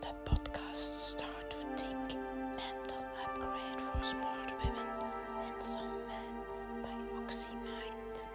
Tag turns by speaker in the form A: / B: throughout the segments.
A: de podcast Start to Think Mental Upgrade for Smart Women and Some Men by OxyMind.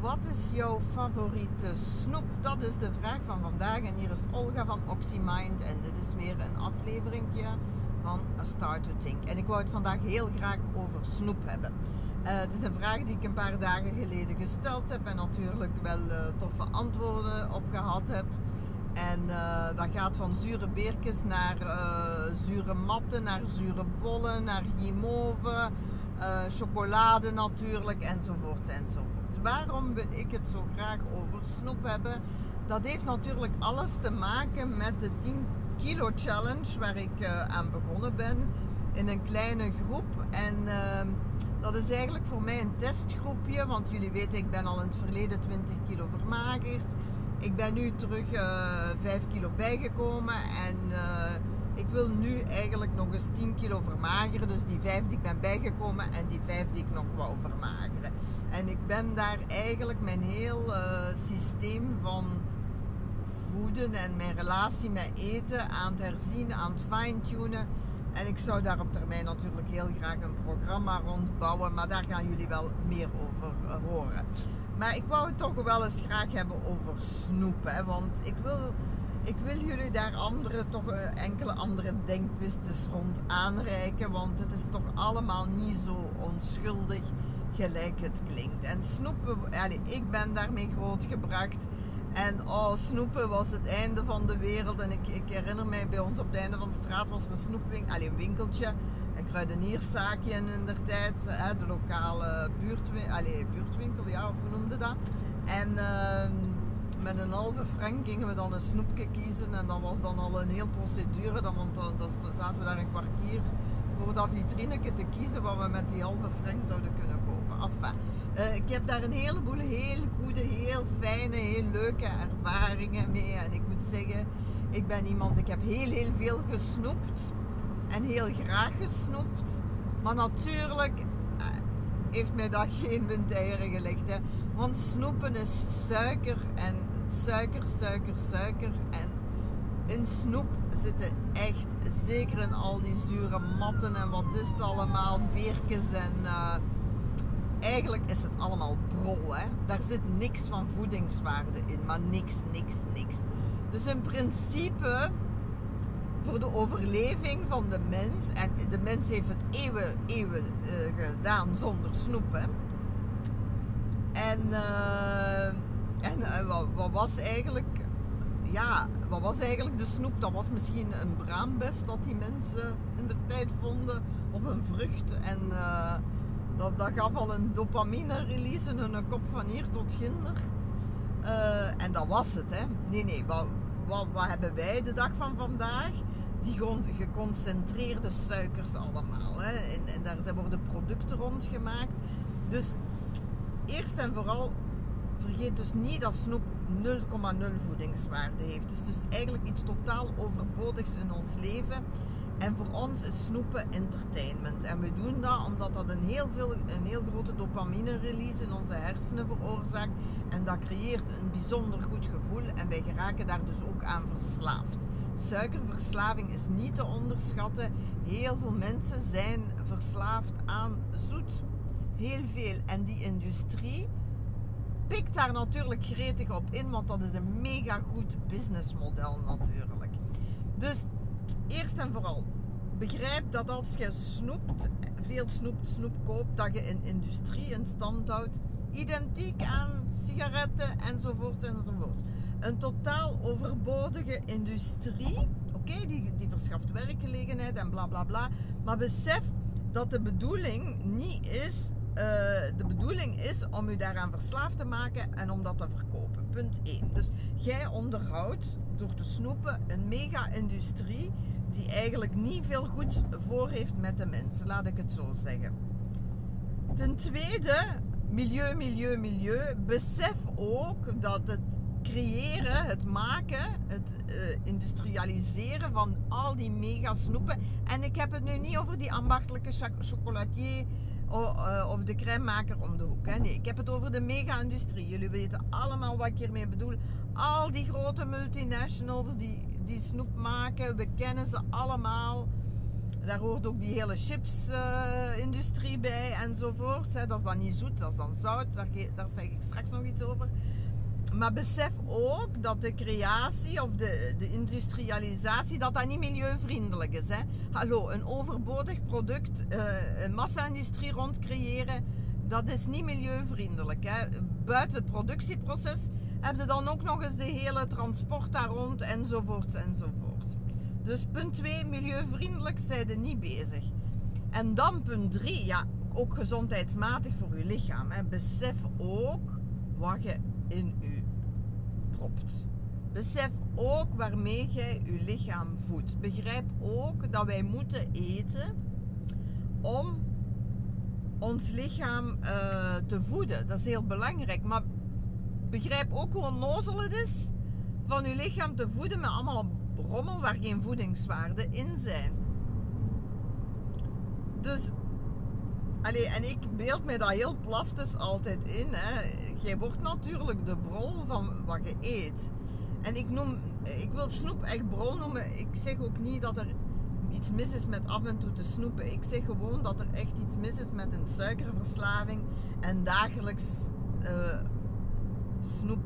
B: Wat is jouw favoriete snoep? Dat is de vraag van vandaag. En hier is Olga van OxyMind. En dit is weer een afleveringje van A Start to Think. En ik wou het vandaag heel graag over snoep hebben. Eh, het is een vraag die ik een paar dagen geleden gesteld heb. En natuurlijk wel uh, toffe antwoorden op gehad heb. En uh, dat gaat van zure beertjes naar zure matten, naar zure bollen, naar guimauve, chocolade natuurlijk, enzovoort, enzovoort. Waarom wil ik het zo graag over snoep hebben? Dat heeft natuurlijk alles te maken met de 10 kilo challenge waar ik aan begonnen ben in een kleine groep. En ehm, dat is eigenlijk voor mij een testgroepje, want jullie weten, ik ben al in het verleden 20 kilo vermagerd. Ik ben nu terug uh, eh, 5 kilo bijgekomen en uh, ik wil nu eigenlijk nog eens 10 kilo vermageren. Dus die 5 die ik ben bijgekomen en die 5 die ik nog wou vermageren. En ik ben daar eigenlijk mijn heel uh, systeem van voeden en mijn relatie met eten aan het herzien, aan het fine-tunen. En ik zou daar op termijn natuurlijk heel graag een programma rondbouwen, maar daar gaan jullie wel meer over eh, horen. Maar ik wou het toch wel eens graag hebben over snoep, hè, want ik wil, ik wil jullie daar andere, toch eh, enkele andere denkpistes rond aanreiken, want het is toch allemaal niet zo onschuldig gelijk het klinkt. En snoepen, ik ben daarmee grootgebracht. En oh, snoepen was het einde van de wereld. En ik, ik herinner mij, bij ons op het einde van de straat was er een snoepwinkel, alleen een winkeltje, een kruidenierszaakje in de tijd, hè, de lokale buurtwinkel, buurtwinkel, ja, hoe noemde dat? En ehm, met een halve frank gingen we dan een snoepje kiezen en dat was dan al een heel procedure, dan, want dan, dan zaten we daar een kwartier voor dat vitrineke te kiezen wat we met die halve frank zouden kunnen kopen. Enfin, uh, ik heb daar een heleboel heel goede, heel fijne, heel leuke ervaringen mee. En ik moet zeggen, ik ben iemand, ik heb heel, heel veel gesnoept. En heel graag gesnoept. Maar natuurlijk uh, heeft mij dat geen windeieren gelegd. Hè. Want snoepen is suiker en suiker, suiker, suiker. En in snoep zitten echt, zeker in al die zure matten en wat is het allemaal, beertjes en... Uh, eigenlijk is het allemaal brol. Hè? Daar zit niks van voedingswaarde in, maar niks, niks, niks. Dus in principe, voor de overleving van de mens, en de mens heeft het eeuwen, eeuwen uh, gedaan zonder snoep. Hè? En, uh, en uh, wat, wat, was eigenlijk, ja, wat was eigenlijk de snoep? Dat was misschien een braambest dat die mensen in de tijd vonden, of een vrucht. En dat, dat gaf al een dopamine-release in hun kop van hier tot ginder. Uh, en dat was het, hè. Nee, nee, wat, wat, hebben wij de dag van vandaag? Die geconcentreerde suikers allemaal. Hè. En, en daar worden producten rondgemaakt. Dus eerst en vooral, vergeet dus niet dat snoep 0,0 voedingswaarde heeft. Het is dus eigenlijk iets totaal overbodigs in ons leven. En voor ons is snoepen entertainment. En we doen dat omdat dat een heel, veel, een heel grote dopamine-release in onze hersenen veroorzaakt. En dat creëert een bijzonder goed gevoel. En wij geraken daar dus ook aan verslaafd. Suikerverslaving is niet te onderschatten. Heel veel mensen zijn verslaafd aan zoet. Heel veel. En die industrie pikt daar natuurlijk gretig op in, want dat is een mega goed businessmodel natuurlijk. Dus en vooral, begrijp dat als je snoept, veel snoep, snoep koopt, dat je een industrie in stand houdt, identiek aan sigaretten enzovoort enzovoort. Een totaal overbodige industrie, oké, die, die verschaft werkgelegenheid en bla bla bla, maar besef dat de bedoeling niet is uh, de bedoeling is om u daaraan verslaafd te maken en om dat te verkopen. Punt 1. Dus jij onderhoudt door te snoepen een mega-industrie die eigenlijk niet veel goed voor heeft met de mensen, laat ik het zo zeggen. Ten tweede, milieu, milieu, milieu. Besef ook dat het creëren, het maken, het uh, industrialiseren van al die mega snoepen. En ik heb het nu niet over die ambachtelijke chocolatier eh, of de crèmemaker om de hoek. Hè. Nee, ik heb het over de mega-industrie. Jullie weten allemaal wat ik hiermee bedoel. Al die grote multinationals die, die snoep maken, we kennen ze allemaal. Daar hoort ook die hele chipsindustrie bij enzovoort. Dat is dan niet zoet, dat is dan zout. Daar, zeg ik straks nog iets over. Maar besef ook dat de creatie of de, de industrialisatie, dat dat niet milieuvriendelijk is. Hallo, een overbodig product, eh, een massa-industrie rond creëren, dat is niet milieuvriendelijk. Buiten het productieproces heb je dan ook nog eens de hele transport daar rond enzovoort enzovoort. Dus punt 2, milieuvriendelijk zijn er niet bezig. En dan punt 3, ja, ook gezondheidsmatig voor je lichaam. Besef ook wat je in je propt. Besef ook waarmee jij je lichaam voedt. Begrijp ook dat wij moeten eten om ons lichaam eh, te voeden. Dat is heel belangrijk. Maar begrijp ook hoe onnozel het is van je lichaam te voeden met allemaal rommel waar geen voedingswaarden in zijn. Dus Allee, en ik beeld mij dat heel plastisch altijd in. Hè. Jij wordt natuurlijk de bron van wat je eet. En ik, noem, ik wil snoep echt bron noemen. Ik zeg ook niet dat er iets mis is met af en toe te snoepen. Ik zeg gewoon dat er echt iets mis is met een suikerverslaving en dagelijks eh, snoep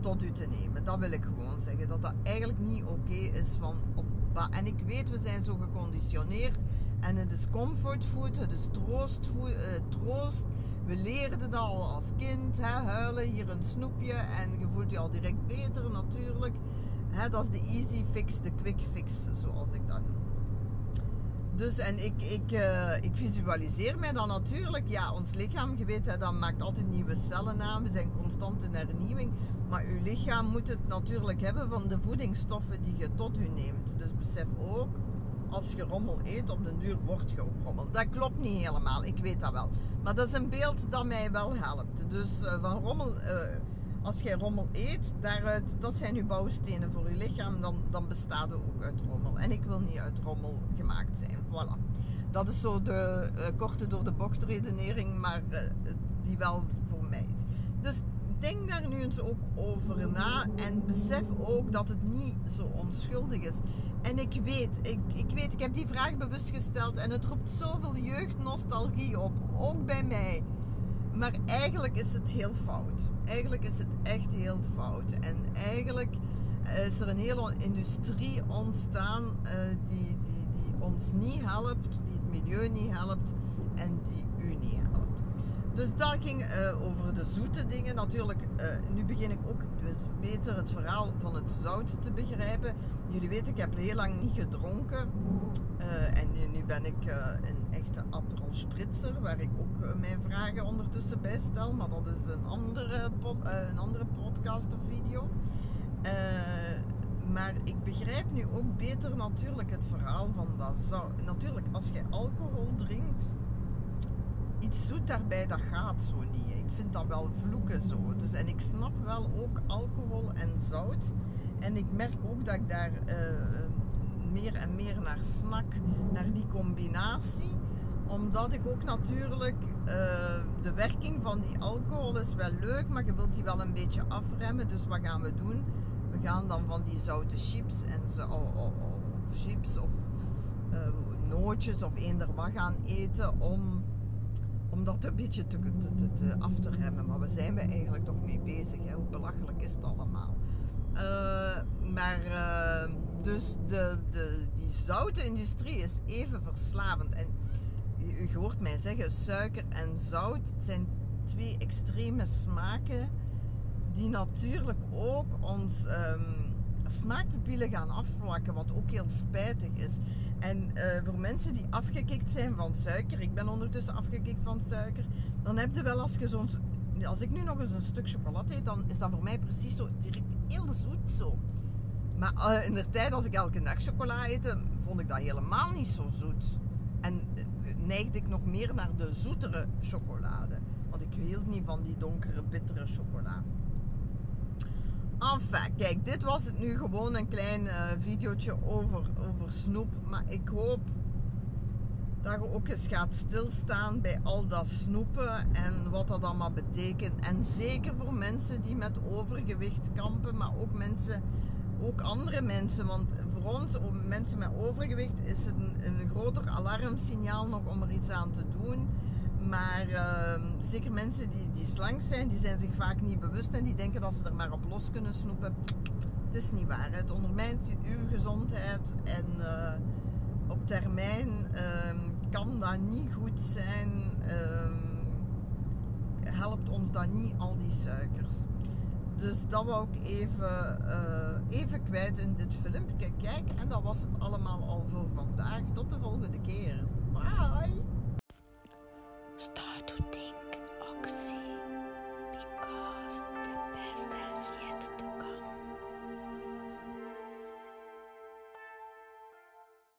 B: tot u te nemen. Dat wil ik gewoon zeggen. Dat dat eigenlijk niet oké is van op En ik weet, we zijn zo geconditioneerd. En het is comfortfood, het is troostfood, eh, troost. We leerden dat al als kind, hè, huilen, hier een snoepje en je voelt je al direct beter natuurlijk. Hè, dat is de easy fix, de quick fix, zoals ik dat noem. Dus en ik, ik, eh, ik visualiseer mij dan natuurlijk, ja, ons lichaam, je weet, hè, dat maakt altijd nieuwe cellen aan, we zijn constant in hernieuwing. Maar uw lichaam moet het natuurlijk hebben van de voedingsstoffen die je tot u neemt. Dus besef ook, als je rommel eet, op den duur word je ook rommel. Dat klopt niet helemaal, ik weet dat wel. Maar dat is een beeld dat mij wel helpt. Dus eh, van rommel, eh, als jij rommel eet, daaruit, dat zijn uw bouwstenen voor je lichaam, dan, dan bestaat het ook uit rommel. En ik wil niet uit rommel gemaakt zijn. Voilà. Dat is zo de eh, korte door de bocht redenering, maar eh, die wel voor mij. Dus denk daar nu eens ook over na en besef ook dat het niet zo onschuldig is. En ik weet, ik, ik weet, ik heb die vraag bewust gesteld en het roept zoveel jeugdnostalgie op, ook bij mij. Maar eigenlijk is het heel fout. Eigenlijk is het echt heel fout. En eigenlijk is er een hele industrie ontstaan uh, die, die, die ons niet helpt, die het milieu niet helpt en die u niet helpt. Dus dat ging uh, over de zoete dingen. Natuurlijk, nu begin ik ook beter het verhaal van het zout te begrijpen. Jullie weten, ik heb heel lang niet gedronken. Uh, en nu, ben ik een echte Aperol Spritzer, waar ik ook mijn vragen ondertussen bij stel. Maar dat is een andere, een andere podcast of video. maar ik begrijp nu ook beter natuurlijk het verhaal van dat zout. Natuurlijk, als je alcohol drinkt, iets zoet daarbij, dat gaat zo niet. Ik vind dat wel vloeken zo. Dus, en ik snap wel ook alcohol en zout. En ik merk ook dat ik daar meer en meer naar snak, naar die combinatie. Omdat ik ook natuurlijk uh, de werking van die alcohol is wel leuk, maar je wilt die wel een beetje afremmen. Dus wat gaan we doen? We gaan dan van die zoute chips en zo, of, of, of chips of uh, nootjes of eender wat gaan eten om om dat een beetje te, te, te, af te remmen. Maar we zijn we eigenlijk toch mee bezig. Hè? Hoe belachelijk is het allemaal? Uh, maar dus de, de, die zoute industrie is even verslavend. En u, hoort mij zeggen, suiker en zout zijn twee extreme smaken die natuurlijk ook ons um, smaakpapillen gaan afvlakken, wat ook heel spijtig is. En uh, voor mensen die afgekikt zijn van suiker, ik ben ondertussen afgekikt van suiker, dan heb je wel als je zo'n. Als ik nu nog eens een stuk chocolade eet, dan is dat voor mij precies zo direct heel zoet zo. Maar uh, in de tijd, als ik elke dag chocola ette, vond ik dat helemaal niet zo zoet. En uh, neigde ik nog meer naar de zoetere chocolade. Want ik hield niet van die donkere, bittere chocola. Enfin, kijk, dit was het nu gewoon een klein uh, videootje over, over snoep. Maar ik hoop dat je ook eens gaat stilstaan bij al dat snoepen en wat dat allemaal betekent. En zeker voor mensen die met overgewicht kampen, maar ook mensen, ook andere mensen. Want voor ons, mensen met overgewicht, is het een, een groter alarmsignaal nog om er iets aan te doen. Maar uh, zeker mensen die, die slank zijn, die zijn zich vaak niet bewust en die denken dat ze er maar op los kunnen snoepen. Het is niet waar. Het ondermijnt uw gezondheid en uh, op termijn uh, kan dat niet goed zijn. helpt ons dat niet, al die suikers. Dus dat wou ik even, eh, even kwijt in dit filmpje. Kijk, en dat was het allemaal al voor vandaag. Tot de volgende keer. Bye! Start.